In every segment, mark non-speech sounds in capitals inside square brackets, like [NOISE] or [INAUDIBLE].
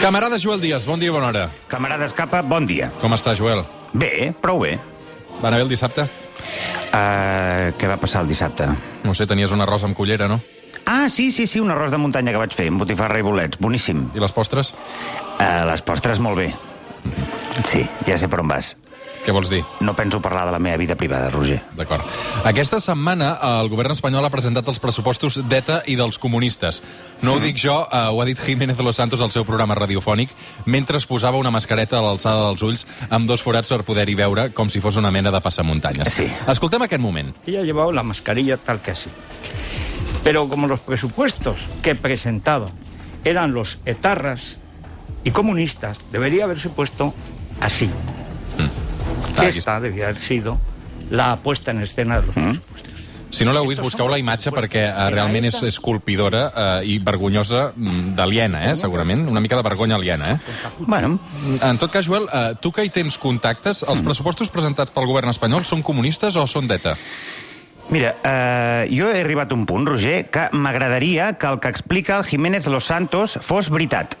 Camarada Joel Díaz, bon dia i bona hora. Camarada Escapa, bon dia. Com està, Joel? Bé, prou bé. Va anar bé el dissabte? Uh, què va passar el dissabte? No sé, tenies un arròs amb cullera, no? Ah, sí, sí, sí, un arròs de muntanya que vaig fer, amb botifarra i bolets, boníssim. I les postres? Uh, les postres, molt bé. Sí, ja sé per on vas. Què vols dir? No penso parlar de la meva vida privada, Roger. D'acord. Aquesta setmana el govern espanyol ha presentat els pressupostos d'ETA i dels comunistes. No ho dic jo, eh, ho ha dit Jiménez de los Santos al seu programa radiofònic, mentre es posava una mascareta a l'alçada dels ulls amb dos forats per poder-hi veure com si fos una mena de passamuntanyes. Sí. Escoltem aquest moment. Ella ha llevado la mascarilla tal que así. Pero como los presupuestos que presentaba eran los etarras y comunistas, debería haberse puesto así. Ah, aquí- Esta debía haber sido la apuesta en escena de los presupuestos. Si no l'heu vist, busqueu la imatge perquè eh, realment és, colpidora eh, i vergonyosa mm, d'aliena, eh, segurament. Una mica de vergonya aliena, eh? Bueno, En tot cas, Joel, eh, tu que hi tens contactes, els pressupostos presentats pel govern espanyol són comunistes o són d'ETA? mira, uh, jo he arribat a un punt, Roger, que m'agradaria que el que explica el Jiménez Los Santos fos veritat.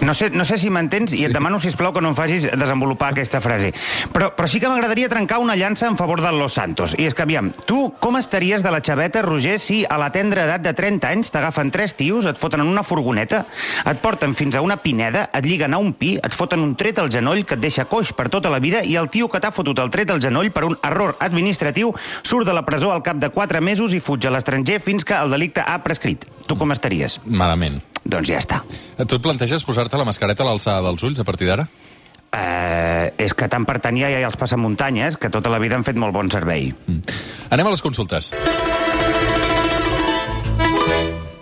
No sé, no sé si m'entens i et demano, si plau que no em facis desenvolupar aquesta frase. Però, però sí que m'agradaria trencar una llança en favor del Los Santos. I és que, aviam, tu com estaries de la xaveta, Roger, si a la tendra edat de 30 anys t'agafen tres tios, et foten en una furgoneta, et porten fins a una pineda, et lliguen a un pi, et foten un tret al genoll que et deixa coix per tota la vida i el tio que t'ha fotut el tret al genoll per un error administratiu surt de la presó al cap de 4 mesos i fuig a l'estranger fins que el delicte ha prescrit. Tu com estaries? Malament. Doncs ja està. Tu et planteges posar-te la mascareta a l'alçada dels ulls a partir d'ara? Uh, és que tant per tant ja els passamuntanyes que tota la vida han fet molt bon servei. Anem a les consultes.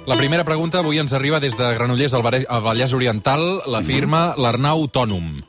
La primera pregunta avui ens arriba des de Granollers al Vallès Oriental. La firma l'Arnau Autònom.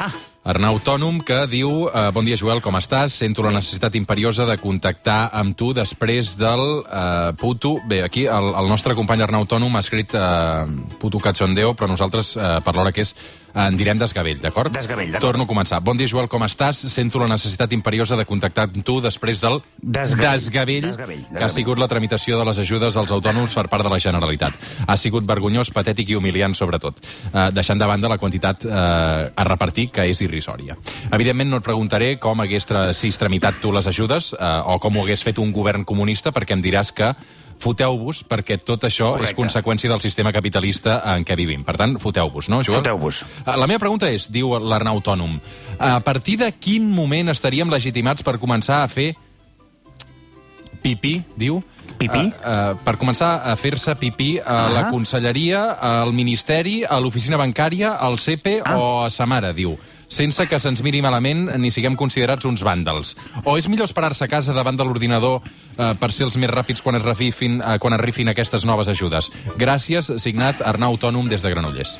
Ah, Arnau Autònom, que diu eh, Bon dia, Joel, com estàs? Sento la necessitat imperiosa de contactar amb tu després del eh, puto... Bé, aquí el, el nostre company Arnau Autònom ha escrit eh, puto cachondeo, però nosaltres, eh, per l'hora que és, en direm desgavell, d'acord? Desgavell, d'acord. Torno a començar. Bon dia, Joel, com estàs? Sento la necessitat imperiosa de contactar amb tu després del Desgavell. desgavell, Desgavell, que ha desgavell. sigut la tramitació de les ajudes als autònoms per part de la Generalitat. Ha sigut vergonyós, patètic i humiliant, sobretot, eh, deixant de banda la quantitat eh, a repartir, que és irrisòria. Evidentment, no et preguntaré com hagués tra sis tramitat tu les ajudes eh, o com ho hagués fet un govern comunista, perquè em diràs que foteu-vos perquè tot això Correcte. és conseqüència del sistema capitalista en què vivim. Per tant, foteu-vos, no, Joel? Foteu-vos. Eh, La meva pregunta és, diu l'Arnau Autònom, a partir de quin moment estaríem legitimats per començar a fer pipí, diu? Pipí? Uh, uh, per començar a fer-se pipí a la Ah. conselleria, al Ministeri, a l'oficina bancària, al CEPE Ah. o a sa mare, diu sense que se'ns miri malament ni siguem considerats uns vàndals. O és millor esperar-se a casa davant de l'ordinador eh, per ser els més ràpids quan es, refifin, eh, quan es rifin aquestes noves ajudes. Gràcies, signat Arnau Autònom des de Granollers.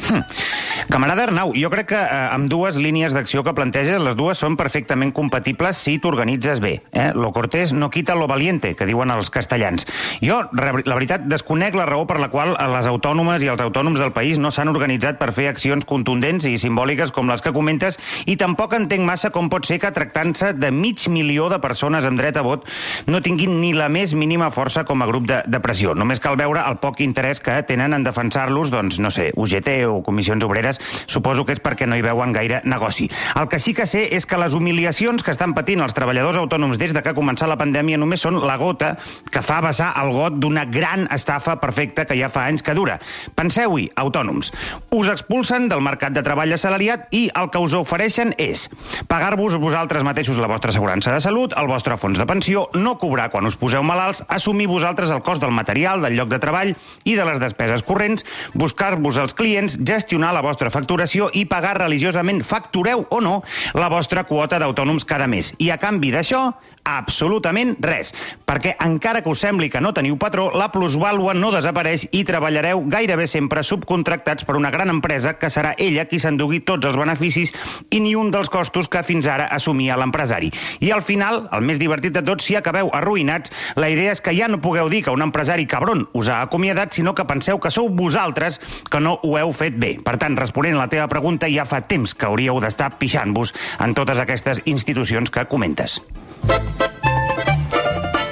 Camarada Arnau, jo crec que eh, amb dues línies d'acció que planteges, les dues són perfectament compatibles si t'organitzes bé. Eh? Lo cortés no quita lo valiente, que diuen els castellans. Jo, re- la veritat, desconec la raó per la qual les autònomes i els autònoms del país no s'han organitzat per fer accions contundents i simbòliques com les que comentes, i tampoc entenc massa com pot ser que tractant-se de mig milió de persones amb dret a vot no tinguin ni la més mínima força com a grup de, de pressió. Només cal veure el poc interès que tenen en defensar-los, doncs, no sé, UGT o comissions obreres, suposo que és perquè no hi veuen gaire negoci. El que sí que sé és que les humiliacions que estan patint els treballadors autònoms des de que ha començat la pandèmia només són la gota que fa vessar el got d'una gran estafa perfecta que ja fa anys que dura. Penseu-hi, autònoms. Us expulsen del mercat de treball assalariat i el que us ofereixen és pagar-vos vosaltres mateixos la vostra assegurança de salut, el vostre fons de pensió, no cobrar quan us poseu malalts, assumir vosaltres el cost del material, del lloc de treball i de les despeses corrents, buscar-vos els clients, gestionar la vostra facturació i pagar religiosament, factureu o no, la vostra quota d'autònoms cada mes. I a canvi d'això, absolutament res. Perquè encara que us sembli que no teniu patró, la plusvàlua no desapareix i treballareu gairebé sempre subcontractats per una gran empresa que serà ella qui s'endugui tots els beneficis i ni un dels costos que fins ara assumia l'empresari. I al final, el més divertit de tot, si acabeu arruïnats, la idea és que ja no pugueu dir que un empresari cabron us ha acomiadat, sinó que penseu que sou vosaltres que no ho heu fet bé. Per tant, responent a la teva pregunta, ja fa temps que hauríeu d'estar pixant-vos en totes aquestes institucions que comentes.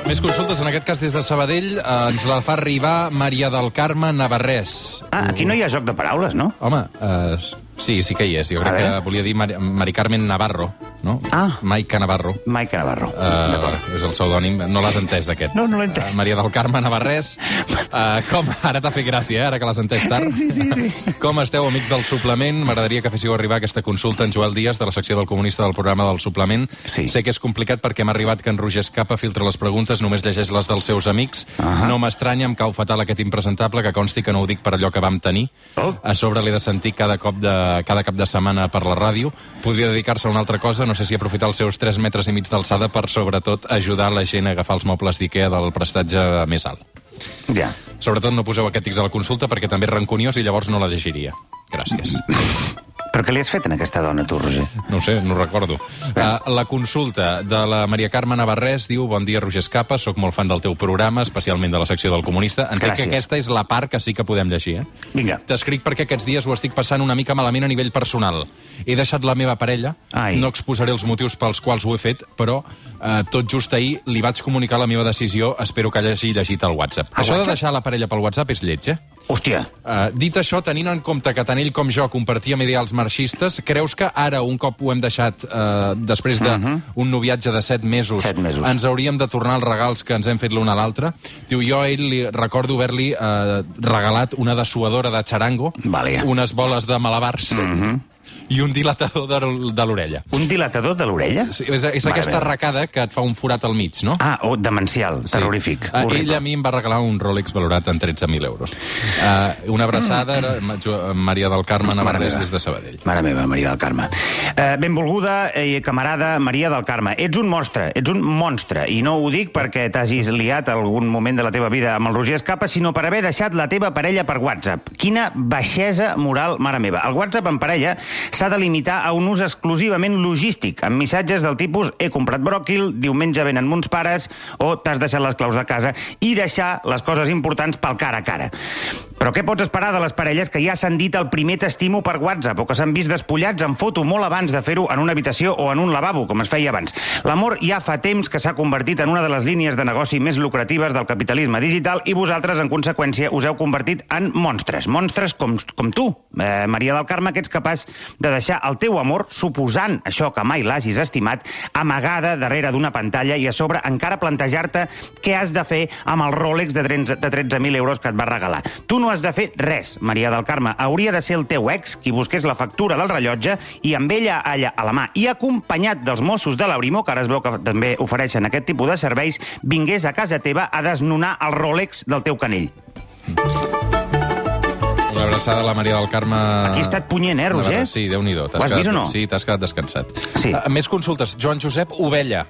Més consultes, en aquest cas des de Sabadell, eh, ens la fa arribar Maria del Carme Navarrés. Ah, aquí no hi ha joc de paraules, no? Home, eh, sí, sí que hi és. Jo crec que volia dir Mari, Mari Carmen Navarro, no? Ah. Maica Navarro. Maica Navarro. Uh, D'acord. és el pseudònim. No l'has entès, aquest. No, no l'he entès. Uh, Maria del Carme Navarrés. Uh, [LAUGHS] com? Ara t'ha fet gràcia, eh? ara que l'has entès tard. Sí, sí, sí. Com esteu, amics del suplement? M'agradaria que féssiu arribar aquesta consulta en Joel Díaz, de la secció del comunista del programa del suplement. Sí. Sé que és complicat perquè m'ha arribat que en Roger Escapa filtra les preguntes, només llegeix les dels seus amics. Ahà. No m'estranya, em cau fatal aquest impresentable, que consti que no ho dic per allò que vam tenir. Oh. A sobre l'he de sentir cada cop de, cada cap de setmana per la ràdio. Podria dedicar-se a una altra cosa, no sé si aprofitar els seus 3 metres i mig d'alçada per, sobretot, ajudar la gent a agafar els mobles d'IKEA del prestatge més alt. Ja. Sobretot no poseu aquest tics a la consulta perquè també és rancuniós i llavors no la llegiria. Gràcies. [LAUGHS] Però què li has fet a aquesta dona, tu, Roger? No sé, no recordo. Uh, la consulta de la Maria Carme Navarrés diu Bon dia, Roger Escapa, sóc molt fan del teu programa, especialment de la secció del comunista. Entenc Gràcies. que aquesta és la part que sí que podem llegir, eh? Vinga. T'escric perquè aquests dies ho estic passant una mica malament a nivell personal. He deixat la meva parella, Ai. no exposaré els motius pels quals ho he fet, però eh, tot just ahir li vaig comunicar la meva decisió, espero que hagi llegit el WhatsApp. El Això de WhatsApp? deixar la parella pel WhatsApp és lleig, eh? Hòstia, Uh, dit això, tenint en compte que tant ell com jo compartíem ideals marxistes, creus que ara, un cop ho hem deixat uh, després d'un un noviatge de set mesos, Set mesos. ens hauríem de tornar els regals que ens hem fet l'un a l'altre? Diu, jo a ell li recordo haver-li uh, regalat una dessuadora de xarango, Vale. unes boles de malabars i un dilatador de, de l'orella. un dilatador de l'orella? Sí, és, és Mare aquesta meva. arracada que et fa un forat al mig, no? Ah, oh, demencial, terrorífic. Uh, horrible. ell a mi em va regalar un Rolex valorat en 13.000 euros. Uh, una abraçada, [CLEARS THROAT] mm. Maria del Carme Navarrés des de Sabadell. Mare meva, Maria del Carme. Eh, benvolguda i camarada Maria del Carme. Ets un monstre, ets un monstre, i no ho dic perquè t'hagis liat algun moment de la teva vida amb el Roger Escapa, sinó per haver deixat la teva parella per WhatsApp. Quina baixesa moral, mare meva. El WhatsApp en parella s'ha de limitar a un ús exclusivament logístic, amb missatges del tipus he comprat bròquil, diumenge venen mons pares, o t'has deixat les claus de casa, i deixar les coses importants pel cara a cara. Però què pots esperar de les parelles que ja s'han dit el primer t'estimo per WhatsApp o que s'han vist despullats en foto molt abans de fer-ho en una habitació o en un lavabo, com es feia abans? L'amor ja fa temps que s'ha convertit en una de les línies de negoci més lucratives del capitalisme digital i vosaltres, en conseqüència, us heu convertit en monstres. Monstres com, com tu, eh, Maria del Carme, que ets capaç de deixar el teu amor, suposant això que mai l'hagis estimat, amagada darrere d'una pantalla i a sobre encara plantejar-te què has de fer amb el Rolex de 13 de 13.000 euros que et va regalar. Tu no has de fer res, Maria del Carme. Hauria de ser el teu ex qui busqués la factura del rellotge i amb ella allà a la mà i acompanyat dels Mossos de la Brimo, que ara es veu que també ofereixen aquest tipus de serveis, vingués a casa teva a desnonar el Rolex del teu canell. Una abraçada a la Maria del Carme... Aquí ha estat punyent, eh, Roger? Sí, Déu-n'hi-do. Ho has quedat- vist o no? Sí, t'has quedat descansat. Sí. Uh, més consultes. Joan Josep Ovella,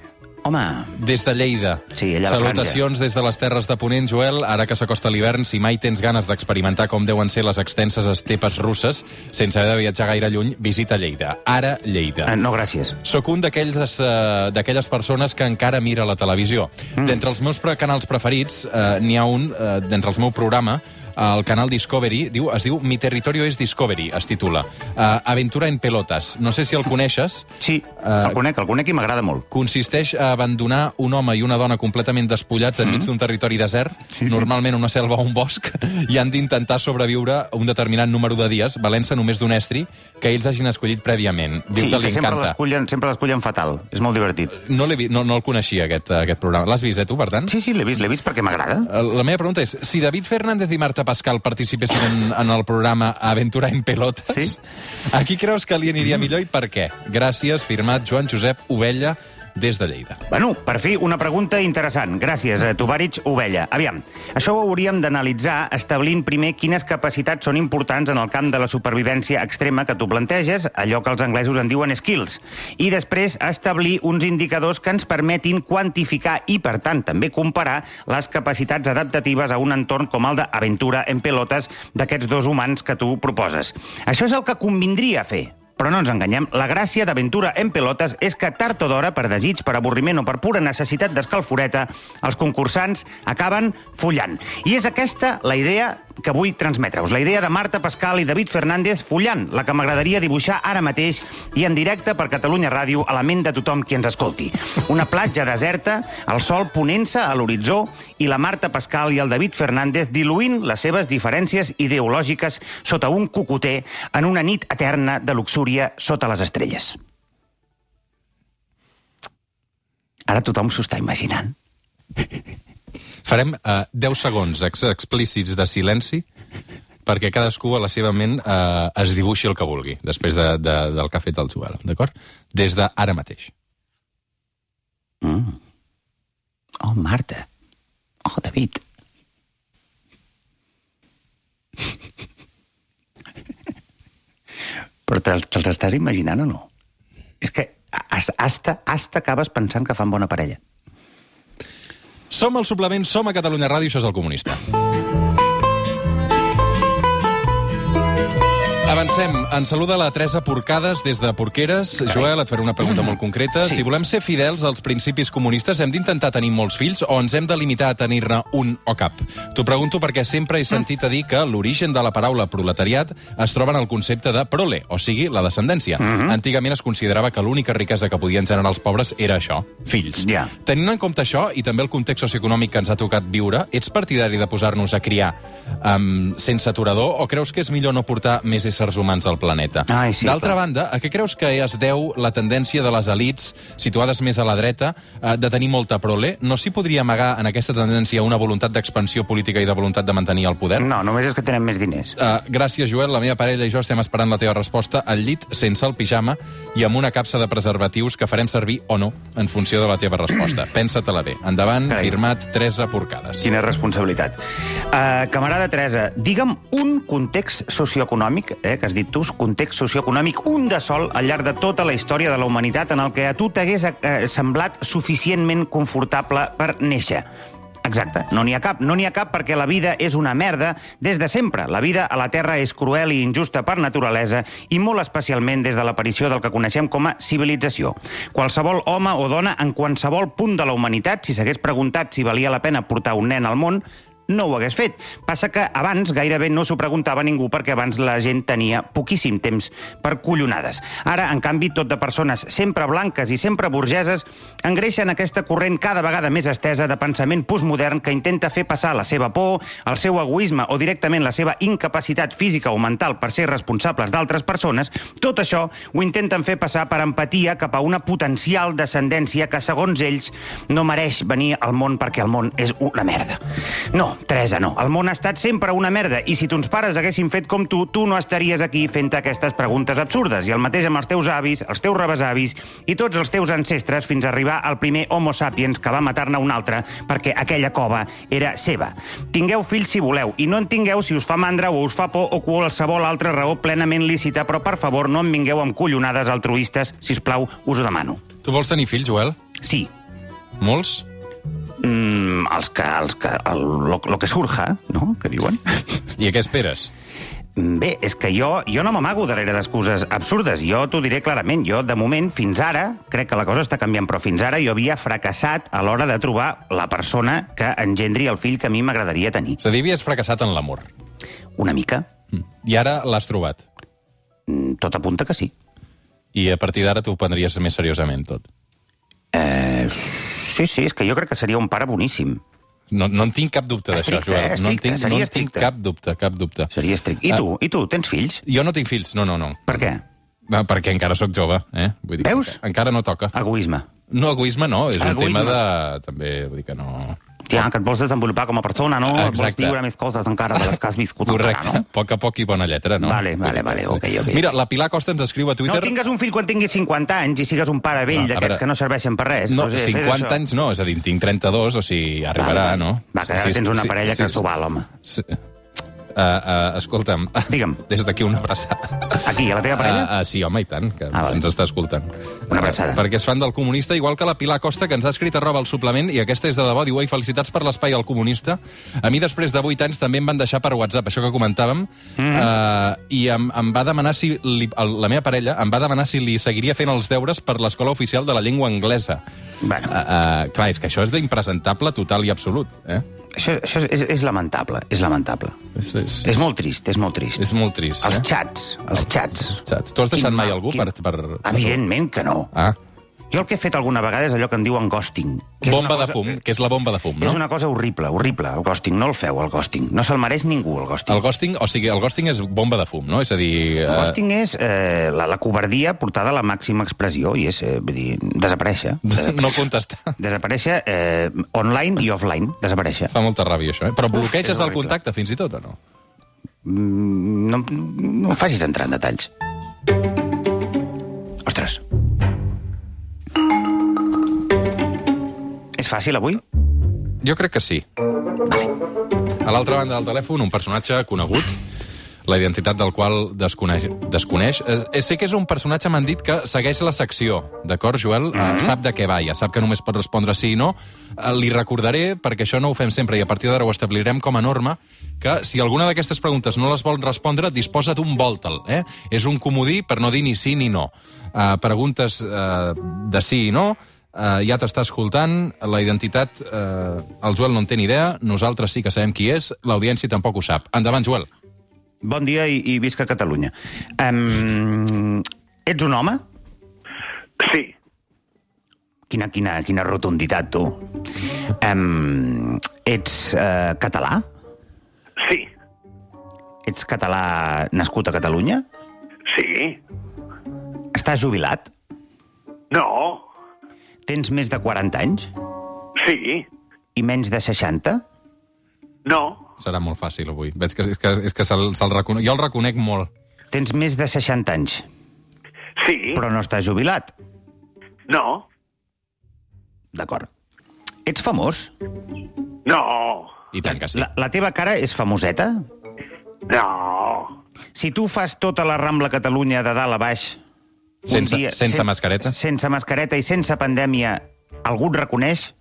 Home, des de Lleida. Sí, allà Salutacions des de les Terres de Ponent, Joel. Ara que s'acosta l'hivern, si mai tens ganes d'experimentar com deuen ser les extenses estepes russes, sense haver de viatjar gaire lluny, visita Lleida. Ara, Lleida. eh, no gràcies. Sóc un eh, d'aquelles persones que encara mira la televisió. Mm. D'entre els meus canals preferits, eh, n'hi ha un, eh, d'entre els meu programa, el canal Discovery, diu, es diu Mi territorio es Discovery, es titula. Uh, Aventura en pelotas. No sé si el coneixes. Sí, Eh, el conec, el conec i m'agrada molt. Consisteix a abandonar un home i una dona completament despullats enmig d'un territori desert, Mm. Sí, sí. normalment una selva o un bosc, i han d'intentar sobreviure un determinat número de dies, valent-se només d'un estri que ells hagin escollit prèviament. Diu Sí, que li que sempre l'escullen l'escullen fatal. És molt divertit. No, vi- no, no el coneixia, aquest, aquest programa. L'has vist, eh, tu, per tant? Sí, sí, l'he vist, l'he vist perquè m'agrada. Eh, La meva pregunta és, si David Fernández i Marta Pascal participessin en, en el programa Aventura en Pelotes, Sí. a qui creus que li aniria millor i per què? Gràcies, firmat Joan Josep Ovella, des de Lleida. Bueno, per fi, una pregunta interessant. Gràcies, eh, Tovarich Ovella. Aviam, això ho hauríem d'analitzar establint primer quines capacitats són importants en el camp de la supervivència extrema que tu planteges, allò que els anglesos en diuen skills, i després establir uns indicadors que ens permetin quantificar i, per tant, també comparar les capacitats adaptatives a un entorn com el d'Aventura en pelotes d'aquests dos humans que tu proposes. Això és el que convindria fer. Però no ens enganyem, la gràcia d'Aventura en Pelotes és que tard o d'hora, per desig, per avorriment o per pura necessitat d'escalforeta, els concursants acaben follant. I és aquesta la idea que vull transmetre-us. La idea de Marta Pascal i David Fernández follant, la que m'agradaria dibuixar ara mateix i en directe per Catalunya Ràdio a la ment de tothom qui ens escolti. Una platja deserta, el sol ponent-se a l'horitzó i la Marta Pascal i el David Fernández diluint les seves diferències ideològiques sota un cocoter en una nit eterna de luxúria sota les estrelles. Ara tothom s'ho està imaginant. Farem uh, 10 segons ex explícits de silenci perquè cadascú a la seva ment uh, es dibuixi el que vulgui després de, de, del que ha fet el Joel, d'acord? Des d'ara mateix. Mm. Oh, Marta. Oh, David. Però te'ls te estàs imaginant o no? És que hasta, hasta acabes pensant que fan bona parella. Som al suplement, som a Catalunya Ràdio, això és el comunista. Avancem. En saluda la Teresa Porcades des de Porqueres. Joel, et faré una pregunta molt concreta. Sí. Si volem ser fidels als principis comunistes, hem d'intentar tenir molts fills o ens hem de limitar a tenir-ne un o cap? T'ho pregunto perquè sempre he sentit a dir que l'origen de la paraula proletariat es troba en el concepte de prole, o sigui, la descendència. Antigament es considerava que l'única riquesa que podien generar els pobres era això, fills. Ja. Tenint en compte això i també el context socioeconòmic que ens ha tocat viure, ets partidari de posar-nos a criar um, sense aturador o creus que és millor no portar més éssers humans al planeta? Ai, sí, D'altra clar. banda, a què creus que es deu la tendència de les elites situades més a la dreta eh, de tenir molta prole? No s'hi podria amagar en aquesta tendència una voluntat d'expansió política i de voluntat de mantenir el poder? No, només és que tenen més diners. Uh, gràcies, Joel. La meva parella i jo estem esperant la teva resposta al llit, sense el pijama i amb una capsa de preservatius que farem servir o no en funció de la teva resposta. [CLEARS THROAT] Pensa-te-la bé. Endavant, Carai. firmat Teresa Porcades. Quina responsabilitat. Uh, camarada Teresa, digue'm un context socioeconòmic, eh, que has dit tu, context socioeconòmic, un de sol al llarg de tota la història de la humanitat en el que a tu t'hagués eh, semblat suficientment confortable per néixer. Exacte, no n'hi ha cap. No n'hi ha cap perquè la vida és una merda des de sempre. La vida a la Terra és cruel i injusta per naturalesa i molt especialment des de l'aparició del que coneixem com a civilització. Qualsevol home o dona en qualsevol punt de la humanitat, si s'hagués preguntat si valia la pena portar un nen al món, no ho hagués fet. Passa que abans gairebé no s'ho preguntava ningú perquè abans la gent tenia poquíssim temps per collonades. Ara, en canvi, tot de persones sempre blanques i sempre burgeses engreixen aquesta corrent cada vegada més estesa de pensament postmodern que intenta fer passar la seva por, el seu egoisme o directament la seva incapacitat física o mental per ser responsables d'altres persones, tot això ho intenten fer passar per empatia cap a una potencial descendència que, segons ells, no mereix venir al món perquè el món és una merda. No, Teresa, no. El món ha estat sempre una merda i si tons pares haguessin fet com tu, tu no estaries aquí fent aquestes preguntes absurdes. I el mateix amb els teus avis, els teus rebesavis i tots els teus ancestres fins a arribar al primer Homo sapiens que va matar-ne un altre perquè aquella cova era seva. Tingueu fills si voleu i no en tingueu si us fa mandra o us fa por o qualsevol altra raó plenament lícita, però per favor no em vingueu amb collonades altruistes, si us plau, us ho demano. Tu vols tenir fills, Joel? Sí, Molts? Mm, els que, els que, el, lo, lo que surja, no?, que diuen. I a què esperes? Bé, és que jo, jo no m'amago darrere d'excuses absurdes. Jo t'ho diré clarament. Jo, de moment, fins ara, crec que la cosa està canviant, però fins ara jo havia fracassat a l'hora de trobar la persona que engendri el fill que a mi m'agradaria tenir. És a dir, havies fracassat en l'amor. Una mica. Mm. I ara l'has trobat. Mm, Tot apunta que sí. I a partir d'ara t'ho prendries més seriosament, tot. Eh, sí, sí, és que jo crec que seria un pare boníssim. No, no en tinc cap dubte d'això, Estricte, Joel. eh? no en Estricte, tinc, no en tinc estricte. cap dubte, cap dubte. Seria estricte. I Ah. tu? I tu? Tens fills? Jo no tinc fills, no, no, no. Per què? Ah, Perquè encara sóc jove, eh? Vull dir Veus? encara- Encara no toca. Egoisme. No, egoisme no, és un Egoisme. tema de... També, vull dir que no... Ja, que et vols desenvolupar com a persona, no? Et vols Exacte. viure més coses encara de les que has viscut Correcte, encara, no? poc a poc i bona lletra, no? Vale, vale, vale, ok, ok. Mira, la Pilar Costa ens escriu a No Twitter... tingues un fill quan tinguis 50 anys i sigues un pare vell No, a d'aquests veure, que no serveixen per res. No, Doncs, eh, fes 50 això. anys no, és a dir, tinc 32, o sigui, arribarà, Vale, vale. no? Va, que ara tens una parella que s'ho val, home. Sí. Uh, uh, escolta'm, Digue'm. [LAUGHS] des d'aquí una abraçada. Aquí, a la teva parella? Uh, uh, sí, home, i tant, que Ah, ens està escoltant. Una abraçada. Perquè és fan del comunista, igual que la Pilar Costa, que ens ha escrit arroba el suplement, i aquesta és de debò, diu, ei, felicitats per l'espai al comunista. A mi, després de 8 anys, també em van deixar per WhatsApp, això que comentàvem, mm. uh, i em, em va demanar si... Li, el, la meva parella em va demanar si li seguiria fent els deures per l'escola oficial de la llengua anglesa. Bueno. Uh, uh, clar, és que això és d'impresentable total i absolut, eh? Això, això és, és lamentable, és lamentable. És, és, És molt trist, és molt trist. és molt trist, Els eh? xats, els xats. Els xats. Tu has deixat Quin mai algú quin- per, per... Evidentment que no. Ah, Jo el que he fet alguna vegada és allò que en diuen ghosting. Que bomba una de fum, que és la bomba de fum, no? És una cosa horrible, horrible, el ghosting. No el feu, el ghosting. No se'l mereix ningú, el ghosting. El ghosting, o sigui, el ghosting és bomba de fum, no? És a dir... El eh, ghosting és eh, la, la covardia portada a la màxima expressió i és, eh, vull dir, desaparèixer. [LAUGHS] no contestar. Desaparèixer eh, online i offline, desaparèixer. Fa molta ràbia, això, eh? Però Uf, bloqueges el horrible. contacte, fins i tot, o no? Mm, No, no em facis entrar en detalls. Ostres. És fàcil, avui? Jo crec que sí. A l'altra banda del telèfon, un personatge conegut, la identitat del qual desconeix. desconeix. Eh, sé que és un personatge, m'han dit, que segueix la secció, d'acord, Joel? Mm -hmm. Sap de què va, ja sap que només pot respondre sí i no. Eh, Li recordaré, perquè això no ho fem sempre, i a partir d'ara ho establirem com a norma, que si alguna d'aquestes preguntes no les vol respondre, disposa d'un voltal, eh? És un comodí per no dir ni sí ni no. Uh, preguntes uh, de sí i no, Uh, ja t'està escoltant, la identitat, uh, el Joel no en té ni idea, nosaltres sí que sabem qui és, l'audiència tampoc ho sap. Endavant, Joel. Bon dia i, i visca Catalunya. Um, ets un home? Sí, Quina, quina, quina rotunditat, tu. Um, ets uh, català? sí, Ets català nascut a Catalunya? sí, Estàs jubilat? no, Tens més de 40 anys? sí, I menys de 60? no, Serà molt fàcil avui. Veig que, és que, és que se'l se reconec. Jo el reconec molt. Tens més de 60 anys, sí, però no estàs jubilat. no, D'acord. Ets famós? no, I tant que sí. La, la teva cara és famoseta? no, Si tu fas tota la Rambla Catalunya de dalt a baix... Sense- sense mascareta? Sense mascareta i sense pandèmia, algú et reconeix?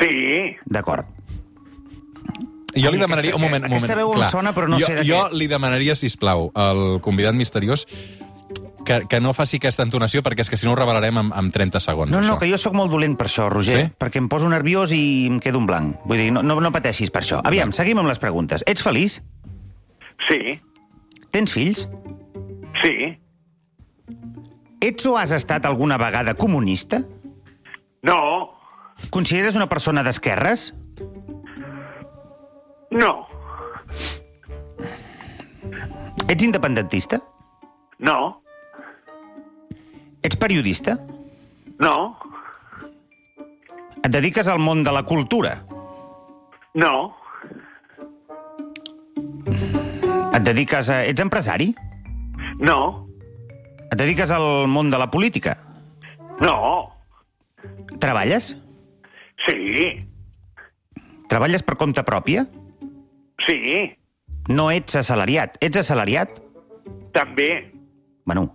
sí, D'acord. Jo li demanaria... aquesta- un moment, un aquesta moment. veu em sona, però no jo, sé de jo què. li demanaria, si plau, al convidat misteriós que, que no faci aquesta entonació, perquè és que si no ho revelarem en, en 30 segons. No, no, això. que jo sóc molt dolent per això, Roger, Sí? perquè em poso nerviós i em quedo en blanc. Vull dir, no, no, no pateixis per això. Aviam, seguim amb les preguntes. Ets feliç? sí, Tens fills? sí, Ets o has estat alguna vegada comunista? no, Consideres una persona d'esquerres? no, Ets independentista? no, Ets periodista? no, Et dediques al món de la cultura? no, Et dediques a... Ets empresari? no, Et dediques al món de la política? no, Treballes? sí, Treballes per compte pròpia? sí, No ets assalariat. Ets assalariat? també, Bueno,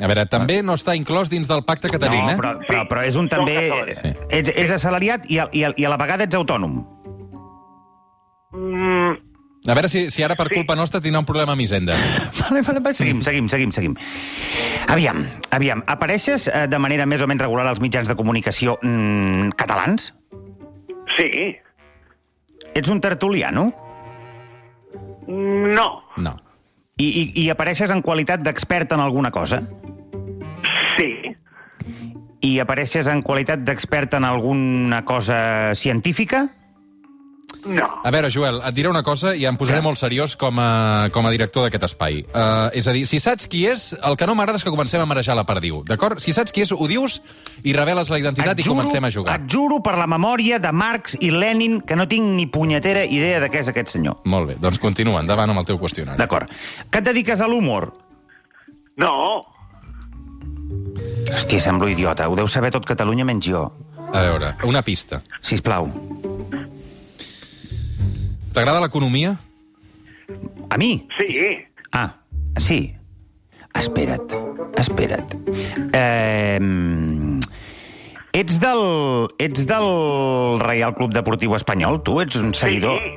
A veure, també no està inclòs dins del pacte que tenim, no, eh? però, però, però és un també... Sí. Ets, ets assalariat i a, i, a, i a la vegada ets autònom. mm, A veure si, si ara per Sí. culpa nostra tindrà un problema amb Hisenda. [LAUGHS] Vale, vale, vale. Seguim, seguim, seguim, seguim. Aviam, aviam, apareixes eh, de manera més o menys regular als mitjans de comunicació mm, catalans? sí, Ets un tertuliano? no, No. I, i, i apareixes en qualitat d'expert en alguna cosa? sí, I apareixes en qualitat d'expert en alguna cosa científica? No, A veure, Joel, et diré una cosa i em posaré molt seriós com a, com a director d'aquest espai. Uh, és a dir, si saps qui és, el que no m'agrada és que comencem a marejar la perdiu, d'acord? Si saps qui és, ho dius i reveles la identitat i comencem a jugar. Et juro per la memòria de Marx i Lenin que no tinc ni punyetera idea de què és aquest senyor. Molt bé, doncs continua, endavant amb el teu qüestionari. D'acord. Que et dediques a l'humor? no, Hòstia, semblo idiota. Ho deu saber tot Catalunya menys jo. A veure, una pista. Sisplau. T'agrada l'economia? A mi? Sí. Ah, sí. Espera't, espera't. Eh, ets del... Ets del Reial Club Deportiu Espanyol, tu? Ets un seguidor? [LAUGHS]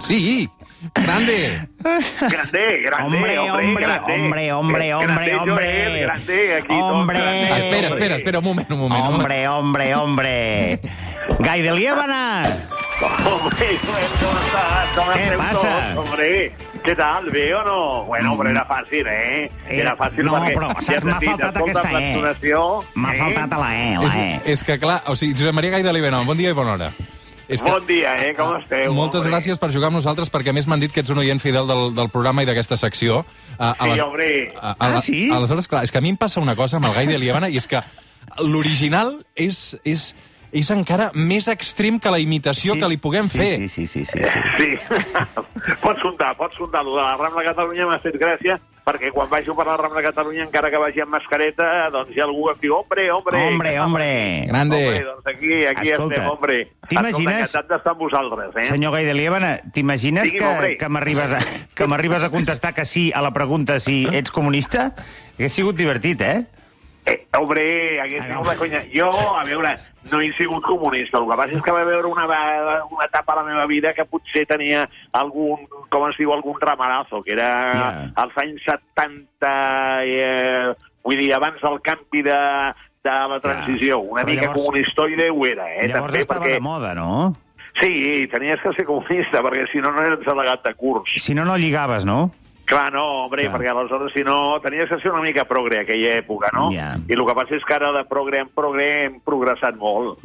Sí, grande. Grande, grande, Hombre, hombre, grande. hombre, hombre, hombre, grande, hombre. Joel, grande, aquí tot Hombre. grande, Espera, hombre. espera, espera, un moment, un moment. un moment. Hombre, hombre, hombre. [LAUGHS] Gai de Liébana! Hombre, [LAUGHS] ¿cómo estás? ¿Cómo ¿Qué pasa? hombre? ¿Qué tal? ¿Bé o no? Bueno, hombre, era fàcil, eh? Era fàcil No, perquè... però, saps, m'ha faltat aquesta E. M'ha eh? faltat a la E, la És, E. és que, clar, o sigui, Josep Maria Gaida Libena, bon dia i bona hora. És que, Bon dia, eh? Com esteu? Moltes hombre? gràcies per jugar amb nosaltres, perquè a més m'han dit que ets un oient fidel del, del programa i d'aquesta secció. A, Sí, hombre. A, a, Ah, sí? Aleshores, clar, és que a mi em passa una cosa amb el Gai de Liebana, i és que l'original és, és, és encara més extrem que la imitació que li puguem sí, fer. Sí, sí, sí, sí, sí. Sí, [LAUGHS] pots comptar, pots de la Rambla Catalunya m'ha fet gràcia perquè quan baixo per la Rambla Catalunya, encara que vagi amb mascareta, doncs hi ha algú que em diu, hombre, hombre. Hombre, hombre. Grande. Hombre, doncs aquí, aquí Escolta, estem, hombre. t'imagines- Escolta, encantat d'estar amb vosaltres, eh? Senyor Gai de Liébana, t'imagines Digui'm, hombre. que, que m'arribes a, que m'arribes a contestar que sí a la pregunta si ets comunista? Hauria sigut divertit, eh? Eh, hombre, hagués sigut la conya. Jo, a veure, no he sigut comunista. El que passa és que va veure una, una etapa a la meva vida que potser tenia algun, com es diu, algun ramarazo, que era Ja. als anys 70, eh, vull dir, abans del canvi de, de la transició. Una Però mica llavors- comunistoide ho era, eh? Llavors també, estava perquè... de moda, no? Sí, tenies que ser comunista, perquè si no, no eres delegat de curs. Si no, no lligaves, no? Clar, no, hombre, Clar. perquè aleshores, si no, tenies que ser una mica progre aquella època, no? Ja. I el que passa és que ara de progre en progre hem progressat molt.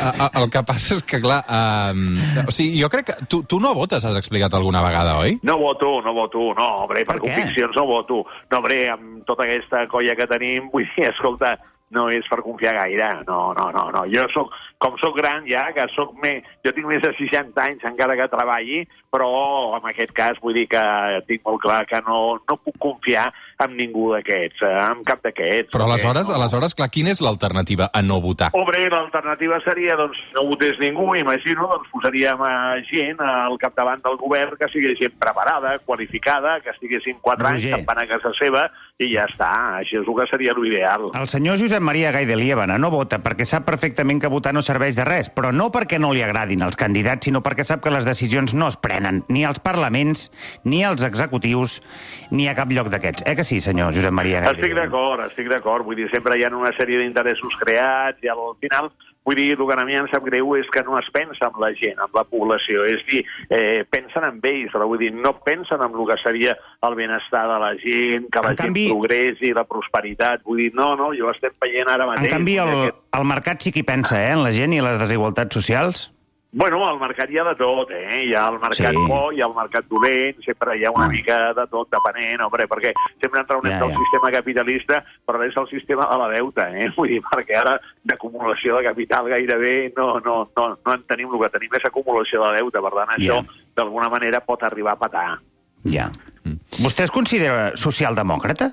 El que passa és que, clar, um, o sigui, jo crec que tu, tu no votes, has explicat alguna vegada, oi? No voto, no voto, no, hombre, per, Per conviccions no voto. No, hombre, amb tota aquesta colla que tenim, vull dir, escolta, no és per confiar gaire, no, no, no, no. Jo soc, com sóc gran ja, que soc me... jo tinc més de 60 anys encara que treballi, però en aquest cas vull dir que tinc molt clar que no, no puc confiar en ningú d'aquests, eh, en cap d'aquests. Però aleshores, no- aleshores, clar, quina és l'alternativa a no votar? Hombre, l'alternativa seria, doncs, si no votés ningú, imagino, doncs posaríem a gent al capdavant del govern que sigui gent preparada, qualificada, que estiguessin quatre anys, Roger. campant a casa seva, i ja està. Això és el que seria l'ideal. El senyor Josep Maria Gai de Liébana no vota perquè sap perfectament que votar no serveix de res, però no perquè no li agradin els candidats, sinó perquè sap que les decisions no es prenen ni als parlaments, ni als executius, ni a cap lloc d'aquests. Eh que sí, senyor Josep Maria Gai de Estic d'acord, estic d'acord. Vull dir, sempre hi ha una sèrie d'interessos creats i al final, vull dir, el que a mi em sap greu és que no es pensa en la gent, en la població. És dir, eh, pensen en ells, però vull dir, no pensen en el que seria el benestar de la gent, que la En gent canvi- progressi, la prosperitat. Vull dir, no, no, jo estem veient ara En mateix. canvi, vull dir, el, aquest- el mercat sí que hi pensa, eh, en la gent i les desigualtats socials. Bueno, al mercat hi ha de tot, eh? Hi ha el mercat Sí. bo, hi ha el mercat dolent, sempre hi ha una Ah. mica de tot, depenent, hombre, perquè sempre entraunem Ja, del ja. sistema capitalista, però és el sistema de la deuta, eh? [LAUGHS] Vull dir, perquè ara d'acumulació de capital gairebé no, no, no, no en tenim, el que tenim és acumulació de deute, per tant, això Ja. d'alguna manera pot arribar a patar. Ja. Vostè es considera socialdemòcrata?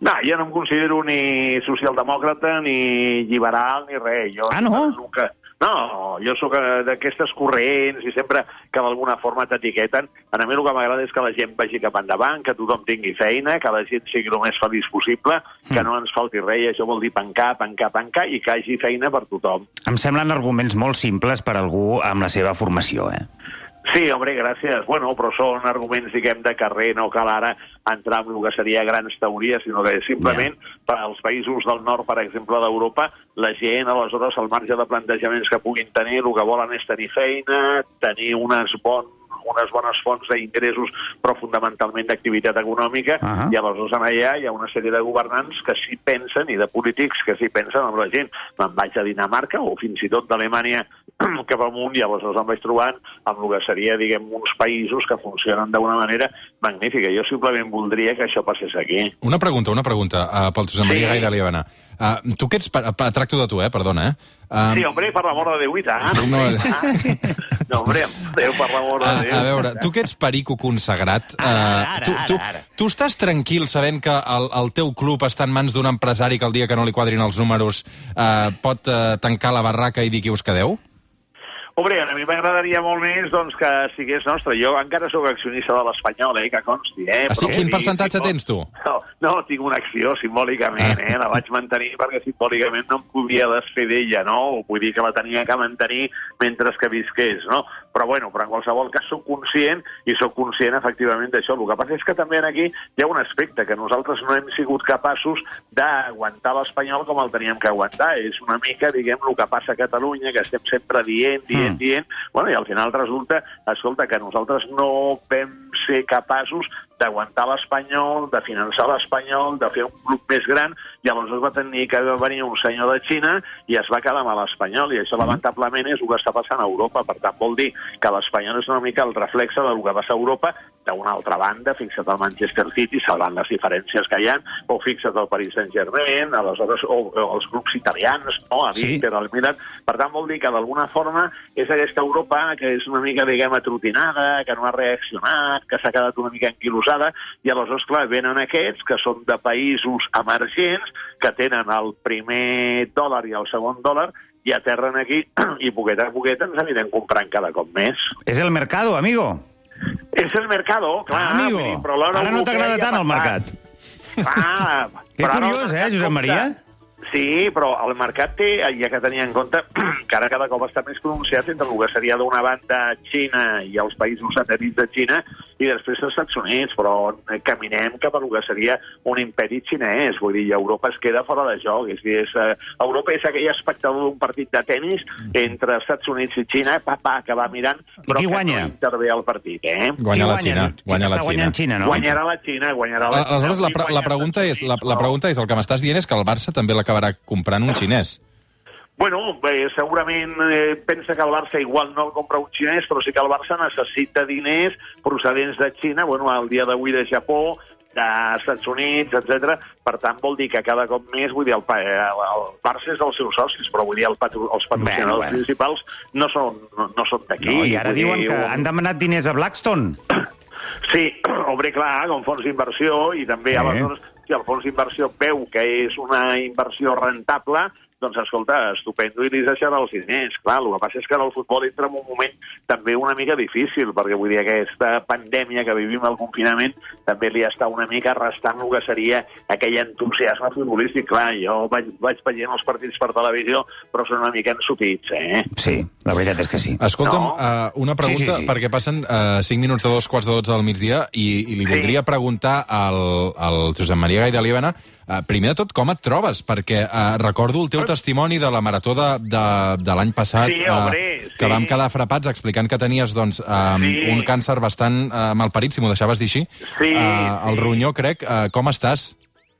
No, jo no em considero ni socialdemòcrata, ni liberal, ni res. Jo, Ah, no? Que... No, jo sóc eh, d'aquestes corrents i sempre que d'alguna forma t'etiqueten. A mi el que m'agrada és que la gent vagi cap endavant, que tothom tingui feina, que la gent sigui el més feliç possible, que no ens falti res, això vol dir pencar, pencar, pencar, i que hagi feina per tothom. Em semblen arguments molt simples per algú amb la seva formació, eh? Sí, home, gràcies. Bueno, però són arguments, diguem, de carrer, no cal ara entrar en el que seria grans teories, sinó que simplement per als països del nord, per exemple, d'Europa, la gent, aleshores, al marge de plantejaments que puguin tenir, el que volen és tenir feina, tenir unes bons unes bones fonts d'ingressos, però fonamentalment d'activitat econòmica, Ahà. i aleshores en allà hi ha una sèrie de governants que sí pensen, i de polítics que sí pensen en la gent. Me'n vaig a Dinamarca, o fins i tot d'Alemanya [CLEARS THROAT] cap amunt, i aleshores em vaig trobant amb el que seria, diguem, uns països que funcionen d'una manera magnífica. Jo simplement voldria que això passés aquí. Una pregunta, una pregunta, uh, pel Josep Maria Sí. Gai de Liebana. Uh, tu que ets... Pa, pa, tracto de tu, eh? Perdona, eh? Um, Sí, hombre, per l'amor de Déu, i tant. No. [LAUGHS] No, hombre, Déu, per l'amor de A, Déu. a veure, tu que ets perico consagrat, Ara, ara, eh, tu, ara, tu, ara. tu estàs tranquil sabent que el, el teu club està en mans d'un empresari que el dia que no li quadrin els números eh, pot eh, tancar la barraca i dir qui us quedeu? Hombre, a mi m'agradaria molt més doncs, que sigués nostre. Jo encara sóc accionista de l'Espanyol, eh, que consti. Eh? Ah, sí? Però Quin percentatge simbò- tens, tu? No, no, tinc una acció simbòlicament, eh? La vaig mantenir perquè simbòlicament no em podia desfer d'ella, no? Vull dir que la tenia que mantenir mentre que visqués, no? Però, bueno, però en qualsevol cas sóc conscient i sóc conscient efectivament d'això. El que passa és que també aquí hi ha un aspecte que nosaltres no hem sigut capaços d'aguantar l'Espanyol com el teníem que aguantar. És una mica, diguem, el que passa a Catalunya, que estem sempre dient, dient, Mm. dient, bueno, i al final resulta, escolta, que nosaltres no vam ser capaços d'aguantar l'Espanyol, de finançar l'Espanyol, de fer un club més gran, i aleshores va tenir que venir un senyor de Xina i es va quedar amb l'Espanyol, i això lamentablement és el que està passant a Europa. Per tant, vol dir que l'Espanyol és una mica el reflexe del que passa a Europa. D'una altra banda, fixa't el Manchester City, salvant les diferències que hi ha, o fixa't el Paris Saint-Germain, aleshores, o, o els grups italians, no? a Sí. l'Inter, al Milan. Per tant, vol dir que d'alguna forma és aquesta Europa que és una mica, diguem, atrotinada, que no ha reaccionat, que s'ha quedat una mica anquilosada, i aleshores, clar, venen aquests que són de països emergents, que tenen el primer dòlar i el segon dòlar, i aterren aquí, [CLEARS THROAT] i poqueta a poqueta ens anirem comprant cada cop més. És el mercado, amigo. És el mercado, clar. Ah, amigo. dir, però Ara no t'agrada tant el mercat. Ah, [LAUGHS] Que curiós, eh, Josep. Maria? Sí, però el mercat té, ja que tenia en compte, [CLEARS THROAT] que ara cada cop està més pronunciat entre el que seria d'una banda Xina i els països satèl·lits de Xina i després els Estats Units, però caminem cap a el que seria un imperi xinès. Vull dir, Europa es queda fora de joc. És, a dir, és, eh, Europa és aquell espectador d'un partit de tennis entre Estats Units i Xina, papà, que va mirant, però qui que guanya? no intervé al partit, eh? Guanya la Xina. Guanya la Xina. Xina, no? Guanyarà la Xina, guanyarà la Xina. Aleshores, la, pre la, pregunta és, la, la pregunta és, el que m'estàs dient és que el Barça també l'acabarà comprant un xinès. Bueno, bé, segurament eh, pensa que el Barça igual no el compra un xinès, però sí que el Barça necessita diners procedents de Xina, bueno, al dia d'avui de Japó, dels Estats Units, etc. Per tant, vol dir que cada cop més, vull dir, el, eh, el Barça és dels seus socis, però vull dir, el patro, els patrocinadors Bueno, bueno. principals no són, no, no són d'aquí. No, I ara diuen dir, que un- han demanat diners a Blackstone. Sí, [CLEARS THROAT] hombre, clar, com fons d'inversió i també Eh. eh. aleshores, si el fons d'inversió veu que és una inversió rentable, doncs escolta, estupendo i li deixarà els diners. Clar, el que passa és que ara el futbol entra en un moment també una mica difícil, perquè vull dir, aquesta pandèmia que vivim al confinament també li està una mica restant el que seria aquell entusiasme futbolístic. Clar, jo vaig, vaig veient els partits per televisió, però són una mica ensupits, eh? Sí, la veritat és que sí. Escolta'm, No. uh, una pregunta, Sí, sí, sí. perquè passen uh, 5 minuts de dos quarts de 12 del migdia i, i li Sí. voldria preguntar al, al Josep Maria Gai de Líbana, uh, primer de tot, com et trobes? Perquè uh, recordo el teu testimoni de la marató de, de, de l'any passat, Sí, eh, hombre, que sí. vam quedar frapats explicant que tenies doncs, uh, Sí. un càncer bastant uh, malparit, si m'ho deixaves dir així. Sí, uh, el sí. ronyó, crec. Uh, com estàs?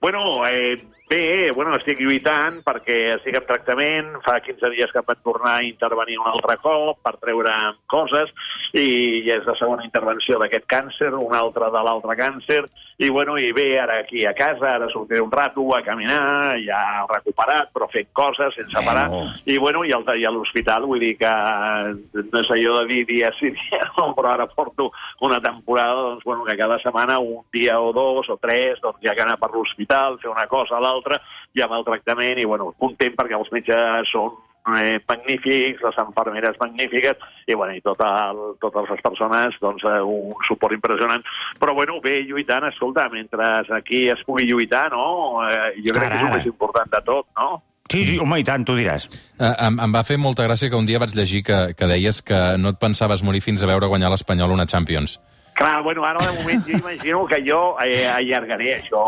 Bueno, eh, bé, bueno, estic lluitant perquè estic en tractament. Fa 15 dies que em van tornar a intervenir un altre cop per treure coses i és la segona intervenció d'aquest càncer, una altra de l'altre càncer. I, bueno, i bé, ara aquí a casa, ara sortiré un rato a caminar, ja recuperat, però fent coses sense parar. Bueno. I, bueno, i, al, i a l'hospital, vull dir que no és allò de dir dia sí, dia no, però ara porto una temporada, doncs, bueno, que cada setmana un dia o dos o tres, doncs ja que anar per l'hospital, fer una cosa a l'altra, i amb el tractament, i, bueno, content perquè els metges són eh, magnífics, les infermeres magnífiques, i, bueno, i tot el, totes les persones, doncs, eh, un suport impressionant. Però, bueno, bé, lluitant, escolta, mentre aquí es pugui lluitar, no?, eh, jo crec Ara, que és el ara. més important de tot, no? Sí, sí, home, i tant, tu diràs. Uh, em, em va fer molta gràcia que un dia vaig llegir que, que deies que no et pensaves morir fins a veure guanyar l'Espanyol una Champions. Clar, bueno, ara de moment jo imagino que jo eh, allargaré, això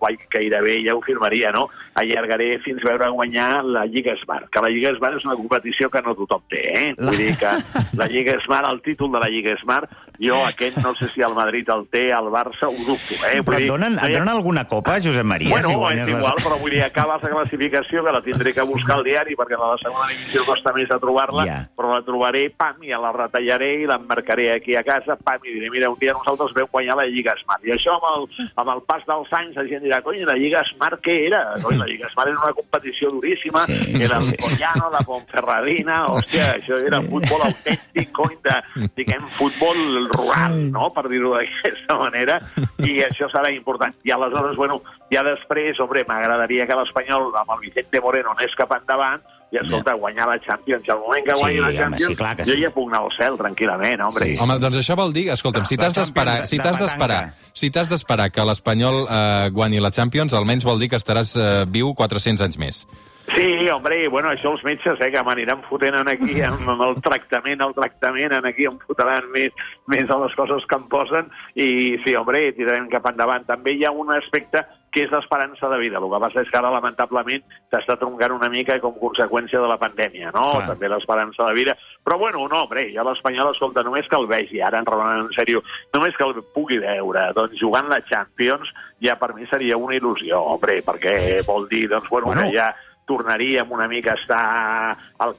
guai- gairebé ja ho firmaria, no? Allargaré fins a veure guanyar la Lliga Smart, que la Lliga Smart és una competició que no tothom té, eh? Vull dir que [LAUGHS] la Lliga Smart, el títol de la Lliga Smart, jo aquest no sé si el Madrid el té, el Barça ho dubto, eh? Però et donen, et donen alguna copa, Josep Maria? Bueno, si és guanyes igual, les... però vull dir, acabes la classificació, que la tindré que buscar al diari, perquè la segona divisió costa més a trobar-la, Ja. però la trobaré, pam, i la retallaré i l'emmarcaré aquí a casa, pam, i diré, mira, un dia nosaltres vam guanyar la Lliga Smart. I això, amb el, amb el pas dels anys, la gent dirà, cony, la Lliga Smart què era? Cony, la Lliga Smart era una competició duríssima, Sí, era el sí, sí. Collano, la Ponferradina, hòstia, això era futbol autèntic, cony, de, diguem, futbol rural, no?, per dir-ho d'aquesta manera, i això serà important. I aleshores, bueno, Ja després, hombre, m'agradaria que l'Espanyol, amb el Vicente Moreno, anés cap endavant, i escolta, guanyar la Champions. Al moment que Sí, guanyi la home, Champions, sí, clar que jo sí. ja puc anar al cel tranquil·lament, hombre. Sí, Home, doncs això vol dir, escolta'm, si La t'has d'esperar si t'has d'esperar si t'has d'esperar que l'Espanyol eh, guanyi la Champions, almenys vol dir que estaràs eh, viu 400 anys més. Sí, hombre, i bueno, això els metges, eh, que m'aniran fotent en aquí, amb, amb el tractament, el tractament, en aquí em fotran més, més a les coses que em posen, i sí, hombre, tirarem cap endavant. També hi ha un aspecte que és l'esperança de vida. El que passa és que ara, lamentablement, s'està troncant una mica com conseqüència de la pandèmia, no? Clar. També l'esperança de vida. Però, bueno, no, hombre, ja l'Espanyol, escolta, només que el vegi, ara, en Roland, en sèrio, només que el pugui veure, doncs, jugant la Champions, ja per mi seria una il·lusió, hombre, perquè vol dir, doncs, bueno, Bueno. bueno que ja tornaríem una mica a estar al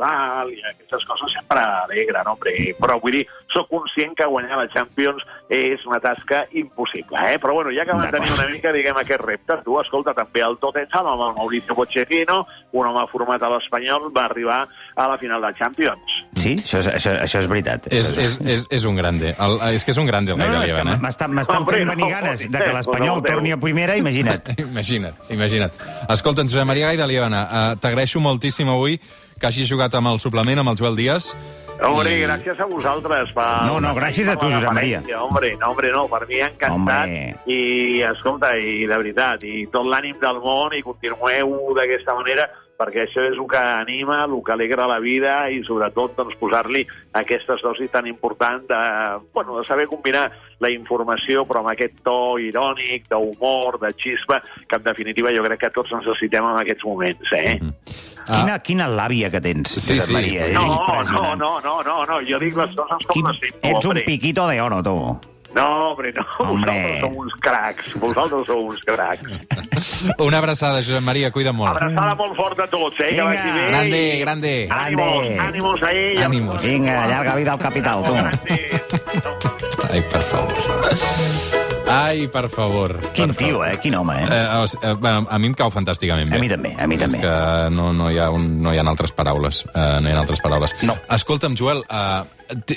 dalt i aquestes coses sempre alegren, hombre. Però vull dir, sóc conscient que guanyar la Champions és una tasca impossible, eh? Però bueno, ja que vam tenir una mica, diguem, aquest repte, tu, escolta, també el Tottenham amb el Mauricio Pochettino, un home format a l'Espanyol, va arribar a la final de Champions. Sí, això és, això, això és veritat. És, Això és, és, és un grande. El, és que és un grande el No, Gai no, de és que Líban, eh? m'estan fent venir no, ganes no, de que no, l'Espanyol no, no, torni a primera, imagina't. [LAUGHS] Imagina't, imagina't. Escolta'm, Josep Maria Gai de Líbana, uh, t'agraeixo moltíssim avui que hagis jugat amb el suplement, amb el Joel Díaz. Hombre, I- gràcies a vosaltres. Per, No, no, gràcies a tu, Josep Maria. Hombre, no, hombre, no, per mi encantat. Hombre. I, escolta, i de veritat, i tot l'ànim del món, i continueu d'aquesta manera, perquè això és el que anima, el que alegra la vida i sobretot doncs, posar-li aquestes dosis tan importants de, bueno, de saber combinar la informació però amb aquest to irònic, d'humor, de xispa, que en definitiva jo crec que tots necessitem en aquests moments. Eh? Mm. Quina, quina làbia que tens, Sí, Josep sí. Maria. És No, no, no, no, no, no, jo dic les coses com Quin, les sento, ets un piquito de oro, tu. No, hombre, no. Hombre. Vosaltres sou uns cracs. Vosaltres sou uns cracs. Una abraçada, Josep Maria, cuida molt. Abraçada molt forta a tots, eh? Que Vinga. vagi bé. Grande, grande. Ànimos, Grande. ànimos a ell. Ànimos. Vinga, llarga vida al capital, tu. Ai, per favor. Ai, per favor. Quin per tio, favor. eh? Quin home, eh? Eh, o sigui, eh, bueno, a mi em cau fantàsticament bé. A mi també, a mi també. És que no, no, hi ha un, no hi ha altres paraules. Uh, no hi ha altres paraules. No. Escolta'm, Joel, uh,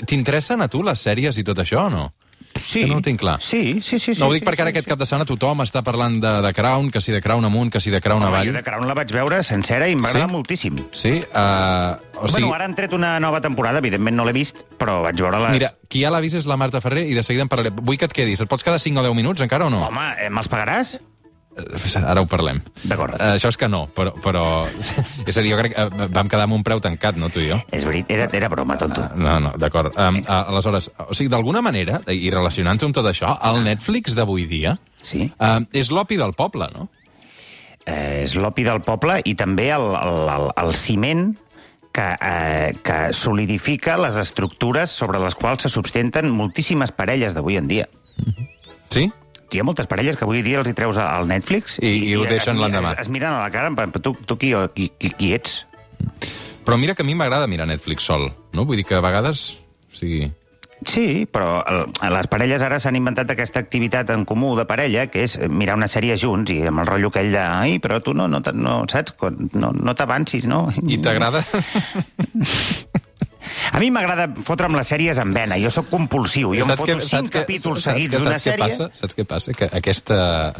t'interessen a tu les sèries i tot això o no? Sí. que no ho tinc clar. Sí, sí, sí. sí no ho dic sí, perquè ara sí, aquest cap de setmana tothom està parlant de, de Crown, que si de Crown amunt, que si de Crown Home, avall. jo de Crown la vaig veure sencera i m'agrada Sí? moltíssim. Sí? Uh, o sigui, Bueno, ara han tret una nova temporada, evidentment no l'he vist, però vaig veure les... mira, qui ja l'ha vist és la Marta Ferrer i de seguida en parlaré. Vull que et quedis. Et pots quedar 5 o 10 minuts encara o no? Home, eh, me'ls pagaràs? Eh, Ara ho parlem. D'acord. Uh, això és que no, però... però és a dir, jo crec que uh, vam quedar amb un preu tancat, no, tu i jo? És veritat, era, era broma, tonto. Ah, No, no, d'acord. Um, uh, aleshores, o sigui, d'alguna manera, i relacionant-ho amb tot això, el Netflix d'avui dia Sí. uh, és l'opi del poble, no? Eh, és l'opi del poble i també el, el, el, el ciment que, eh, que solidifica les estructures sobre les quals se sustenten moltíssimes parelles d'avui en dia. Sí? Hi ha moltes parelles que avui dia els hi treus al Netflix I- i ho deixen l'endemà. Es, es miren a la cara, en plan, tu, tu qui, qui, qui, qui ets? Però mira que a mi m'agrada mirar Netflix sol, no? Vull dir que a vegades... O sigui... Sí, però les parelles ara s'han inventat aquesta activitat en comú de parella, que és mirar una sèrie junts i amb el rotllo aquell de... Ai, però tu no, no, no saps? No, no t'avancis, no? I t'agrada? [LAUGHS] A mi m'agrada fotre'm les sèries en vena. Jo sóc compulsiu. Jo em foto cinc capítols saps seguits d'una sèrie... passa? Saps què passa? Que aquesta,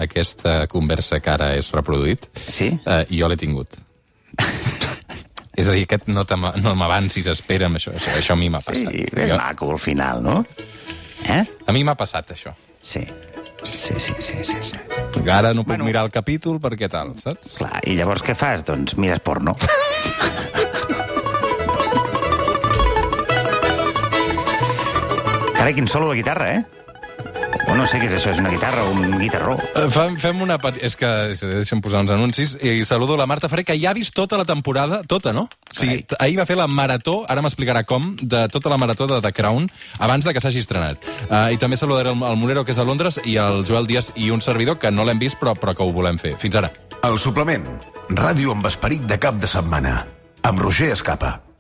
aquesta conversa que ara és reproduït, Sí? eh, jo l'he tingut. [LAUGHS] és a dir, aquest no, no m'avancis, espera'm, això, això, això a mi m'ha Sí, passat. és Jo- maco al final, no? Eh? a mi m'ha passat, això. Sí. Sí, sí, sí, sí, sí. Ara no puc Bueno. mirar el capítol perquè tal, saps? Clar, i llavors què fas? Doncs mires porno. [LAUGHS] Carai, quin solo de guitarra, eh? O no sé què és això, és una guitarra o un guitarró. Eh, Fem, fem una. És que deixa'm posar uns anuncis i saludo la Marta Ferrer, que ja ha vist tota la temporada, tota, no? O sigui, ahir va fer la marató, ara m'explicarà com, de tota la marató de The Crown, abans de que s'hagi estrenat. Uh, I també saludaré el, el Morero, que és a Londres, i el Joel Díaz i un servidor, que no l'hem vist, però, però que ho volem fer. Fins ara. El suplement. Ràdio amb esperit de cap de setmana. Amb Roger Escapa.